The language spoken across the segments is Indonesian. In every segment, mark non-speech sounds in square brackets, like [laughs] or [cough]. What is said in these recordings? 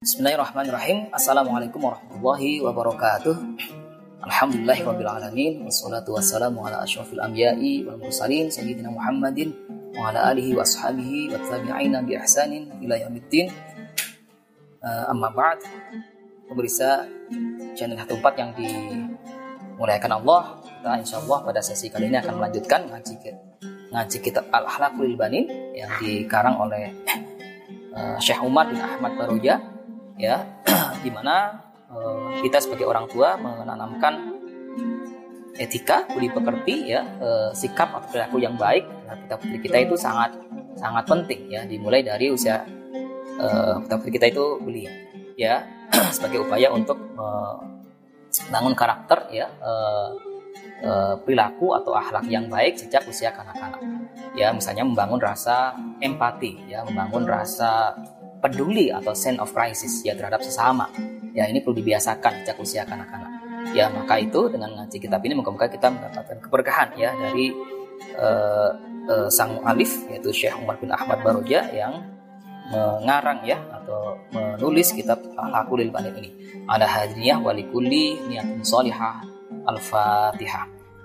Bismillahirrahmanirrahim. Assalamualaikum warahmatullahi wabarakatuh. Alhamdulillahirrahmanirrahim. Wassalatu wassalamu ala ashrafil anbiya'i wal mursalin Sayyidina Muhammadin wa ala alihi wa ashabihi wa tabi'ina bi ihsanin ila yaumiddin. Uh, amma ba'd. Pemirsa channel 14 yang dimuliakan Allah, kita insyaallah pada sesi kali ini akan melanjutkan ngaji ngaji kitab Al-Akhlaqul Banin yang dikarang oleh uh, Syekh Umar bin Ahmad Baroja ya [clears throat] di mana uh, kita sebagai orang tua menanamkan etika budi pekerti ya uh, sikap atau perilaku yang baik. Nah, kita putri kita itu sangat sangat penting ya dimulai dari usia uh, kita putri kita itu belia ya [clears throat] sebagai upaya untuk membangun karakter ya perilaku atau akhlak yang baik sejak usia kanak-kanak. Ya misalnya membangun rasa empati ya membangun rasa peduli atau sense of crisis ya terhadap sesama. Ya ini perlu dibiasakan sejak usia kanak-kanak. Ya maka itu dengan ngaji kitab ini moga-moga kita mendapatkan keberkahan ya dari uh, uh, sang alif yaitu Syekh Umar bin Ahmad Baroja yang mengarang ya atau menulis kitab Al-Aqulil ini. Ada hadriyah walikulli niatun salihah al-fatihah.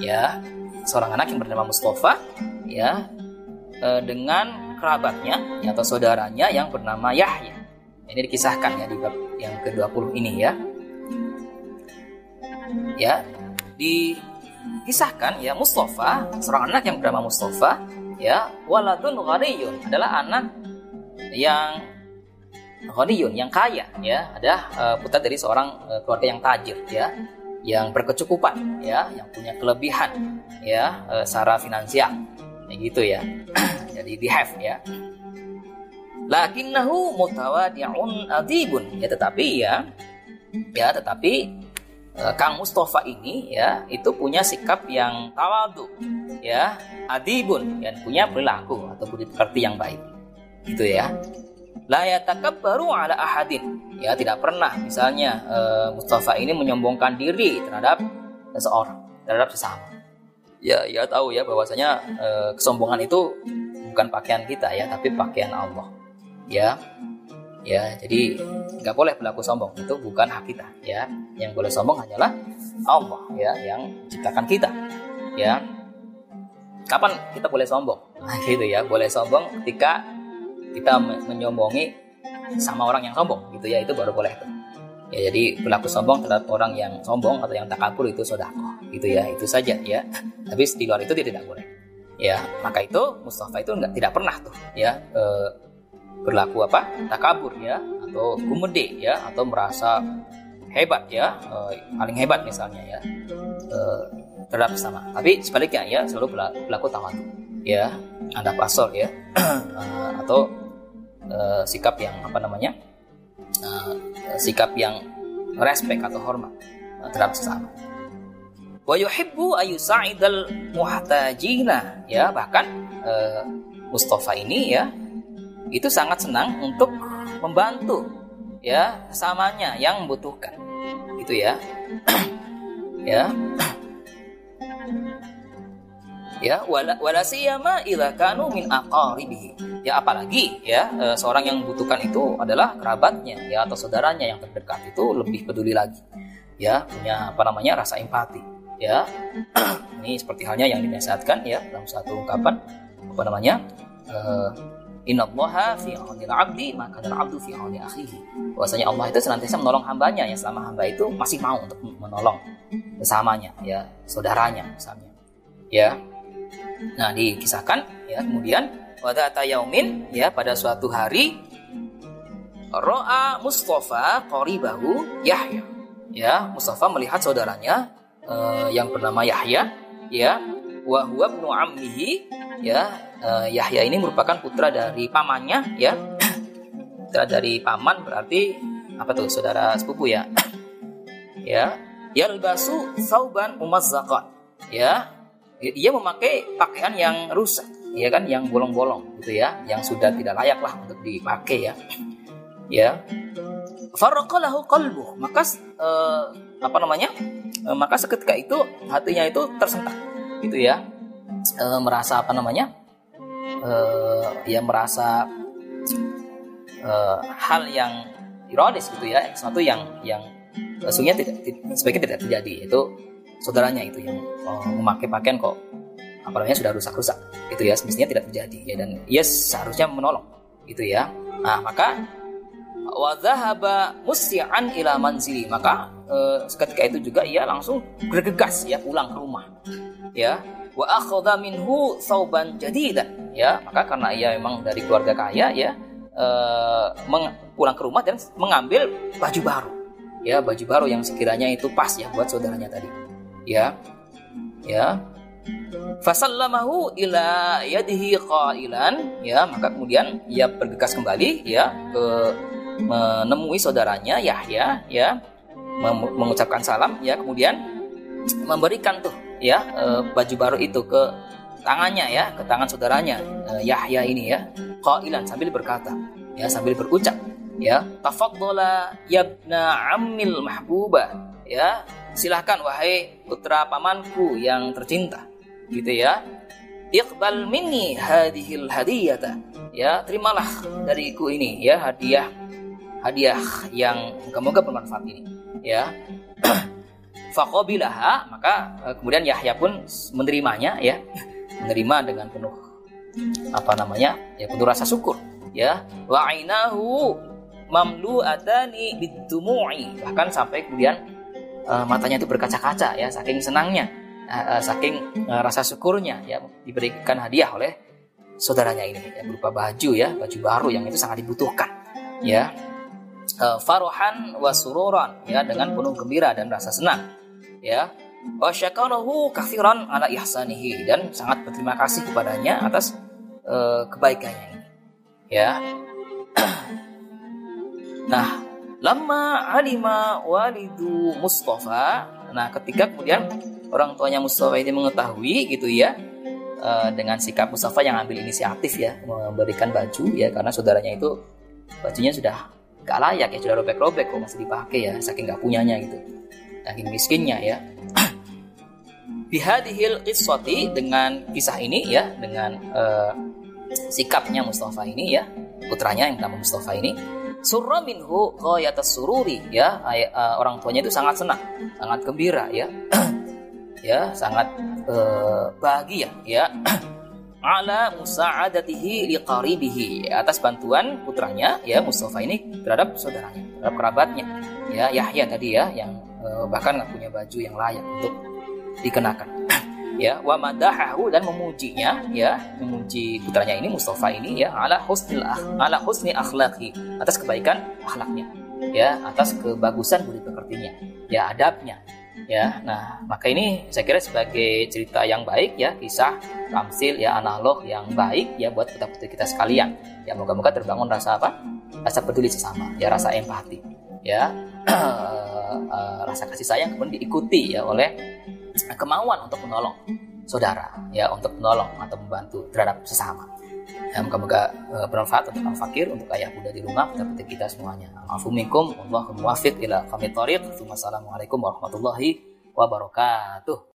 ya seorang anak yang bernama Mustafa ya eh, dengan kerabatnya ya, atau saudaranya yang bernama Yahya. Ini dikisahkan ya di bab yang ke-20 ini ya. Ya, dikisahkan ya Mustafa, seorang anak yang bernama Mustafa ya, waladun ghaniyun adalah anak yang ghaniyun yang kaya ya, ada uh, putra dari seorang uh, keluarga yang tajir ya yang berkecukupan ya yang punya kelebihan ya e, secara finansial. Ya gitu ya. [clears throat] Jadi di have ya. Lakinnahu mutawadi'un adibun. Ya tetapi ya ya tetapi e, Kang Mustafa ini ya itu punya sikap yang tawadu ya adibun dan punya perilaku atau budi pekerti yang baik. Gitu ya. La yatakabbaru ala ahadin ya tidak pernah. Misalnya uh, Mustafa ini menyombongkan diri terhadap seseorang terhadap sesama. Ya ya tahu ya bahwasanya uh, kesombongan itu bukan pakaian kita ya tapi pakaian Allah. Ya ya jadi nggak boleh berlaku sombong. Itu bukan hak kita ya. Yang boleh sombong hanyalah Allah ya yang ciptakan kita ya. Kapan kita boleh sombong? [laughs] Gitu ya boleh sombong ketika kita menyombongi sama orang yang sombong gitu ya itu baru boleh tuh. Ya jadi berlaku sombong terhadap orang yang sombong atau yang takabur itu sodako gitu ya itu saja ya. [laughs] Tapi di luar itu tidak boleh. Ya maka itu Mustafa itu enggak tidak pernah tuh ya e, berlaku apa? Takabur ya atau gumede ya atau merasa hebat ya e, paling hebat misalnya ya e, terhadap sama tapi sebaliknya ya selalu berlaku tawadu ya anda pasol ya. [clears throat] Atau uh, sikap yang apa namanya uh, sikap yang respect atau hormat uh, terhadap sesama. Wa yuhibbu ayusa'idal muhtajina. Ya bahkan uh, Mustafa ini ya itu sangat senang untuk membantu ya sesamanya yang membutuhkan. Gitu ya. [clears throat] Ya ya wala wala siyama idza kanu min aqaribihi ya apalagi ya e, seorang yang membutuhkan itu adalah kerabatnya ya atau saudaranya yang terdekat itu lebih peduli lagi. Ya punya apa namanya rasa empati ya. [clears throat] Ini seperti halnya yang dinasihatkan ya dalam satu ungkapan. Apa namanya? E, Inna allaha fi aunil abdi maka dan abdu fi auni akhihi. Bahwasanya Allah itu senantiasa menolong hambanya ya selama hamba itu masih mau untuk menolong besamanya ya saudaranya misalnya. Ya, Nah, dikisahkan ya kemudian pada yaumin ya pada suatu hari Ro'a Mustafa qoribahu Yahya. Ya, Mustafa melihat saudaranya uh, yang bernama Yahya ya wa huwa ibnu ammihi ya uh, Yahya ini merupakan putra dari pamannya ya. Putra dari paman berarti apa tuh saudara sepupu ya? [clears throat] Ya yalbasu sauban umazzaqan ya ia memakai pakaian yang rusak ya kan yang bolong-bolong gitu ya yang sudah tidak layak lah untuk dipakai ya. Ya. Faraqalahu qalbu maka uh, apa namanya uh, maka seketika itu hatinya itu tersentak gitu ya. Uh, merasa apa namanya uh, ya merasa uh, hal yang ironis gitu ya sesuatu yang yang sesungguhnya tidak, sebaiknya tidak terjadi itu saudaranya itu yang uh, memakai pakaian kok apa namanya sudah rusak-rusak gitu ya semestinya tidak terjadi ya dan ia seharusnya menolong gitu ya. Nah maka wadhahaba musyi'an ila manzili maka uh, ketika itu juga ia langsung bergegas ya pulang ke rumah ya. Wa akhadha minhu sauban jadidan ya maka karena ia memang dari keluarga kaya ya uh, pulang ke rumah dan mengambil baju baru ya baju baru yang sekiranya itu pas ya buat saudaranya tadi ya. Ya. Fasallamahu ila yadihi qailan. Ya maka kemudian ia bergegas kembali ya ke menemui saudaranya Yahya ya. Mengucapkan salam ya kemudian memberikan tuh ya e, baju baru itu ke tangannya ya ke tangan saudaranya e, Yahya ini ya qailan sambil berkata ya sambil berucap ya tafaddala yabna ammil mahbuba ya silahkan wahai putra pamanku yang tercinta. Gitu ya. Iqbal minni hadhil hadiyata. Ya terimalah dariku ini ya hadiah hadiah yang moga-moga bermanfaat ini ya. [clears throat] Fakobilaha maka eh, kemudian Yahya pun menerimanya ya. Menerima dengan penuh apa namanya ya penuh rasa syukur ya. Wa ainahu mamlu adani bidumu'i bahkan sampai kemudian uh, matanya itu berkaca-kaca ya saking senangnya uh, uh, saking uh, rasa syukurnya ya diberikan hadiah oleh saudaranya ini. Ya, berupa baju ya baju baru yang itu sangat dibutuhkan ya. Uh, farohan wasururan ya dengan penuh gembira dan rasa senang ya. Wa syakarahu kafiran ala ihsanihi dan sangat berterima kasih kepadanya atas uh, kebaikannya ini ya. [clears throat] Nah lama alima walidu Mustafa. Nah ketika kemudian orang tuanya Mustafa ini mengetahui gitu ya uh, dengan sikap Mustafa yang ambil inisiatif ya memberikan baju ya karena saudaranya itu bajunya sudah gak layak ya sudah robek-robek kok masih dipakai ya saking gak punyanya gitu. Saking miskinnya ya. [clears throat] Bihadihil qissati dengan kisah ini ya dengan uh, sikapnya Mustafa ini ya putranya yang nama Mustafa ini surra minhu ghayatas sururi ya. Uh, orang tuanya itu sangat senang sangat gembira ya. [clears throat] Ya sangat uh, bahagia ya. [clears throat] Ala musa'adatihi liqaribihi. Atas bantuan putranya ya Mustafa ini terhadap saudaranya terhadap kerabatnya ya. Yahya tadi ya yang uh, bahkan nggak punya baju yang layak untuk dikenakan ya wa madahahu dan memujinya ya memuji putranya ini Mustafa ini ya ala husnil ala husni akhlaqi atas kebaikan akhlaknya ya atas kebagusan budi pekertinya ya adabnya ya. Nah maka ini saya kira sebagai cerita yang baik ya kisah tamsil ya analog yang baik ya buat putra putri kita sekalian. Ya moga-moga terbangun rasa apa? Rasa peduli sesama ya rasa empati ya. Uh, [clears throat] rasa kasih sayang kemudian diikuti ya oleh kemauan untuk menolong saudara ya untuk menolong atau membantu terhadap sesama. Ya, moga-moga uh, bermanfaat untuk al fakir untuk ayah bunda di rumah kita kita semuanya. Alhamdulillah Allah muwafiq ila kami tariq. Wassalamualaikum warahmatullahi wabarakatuh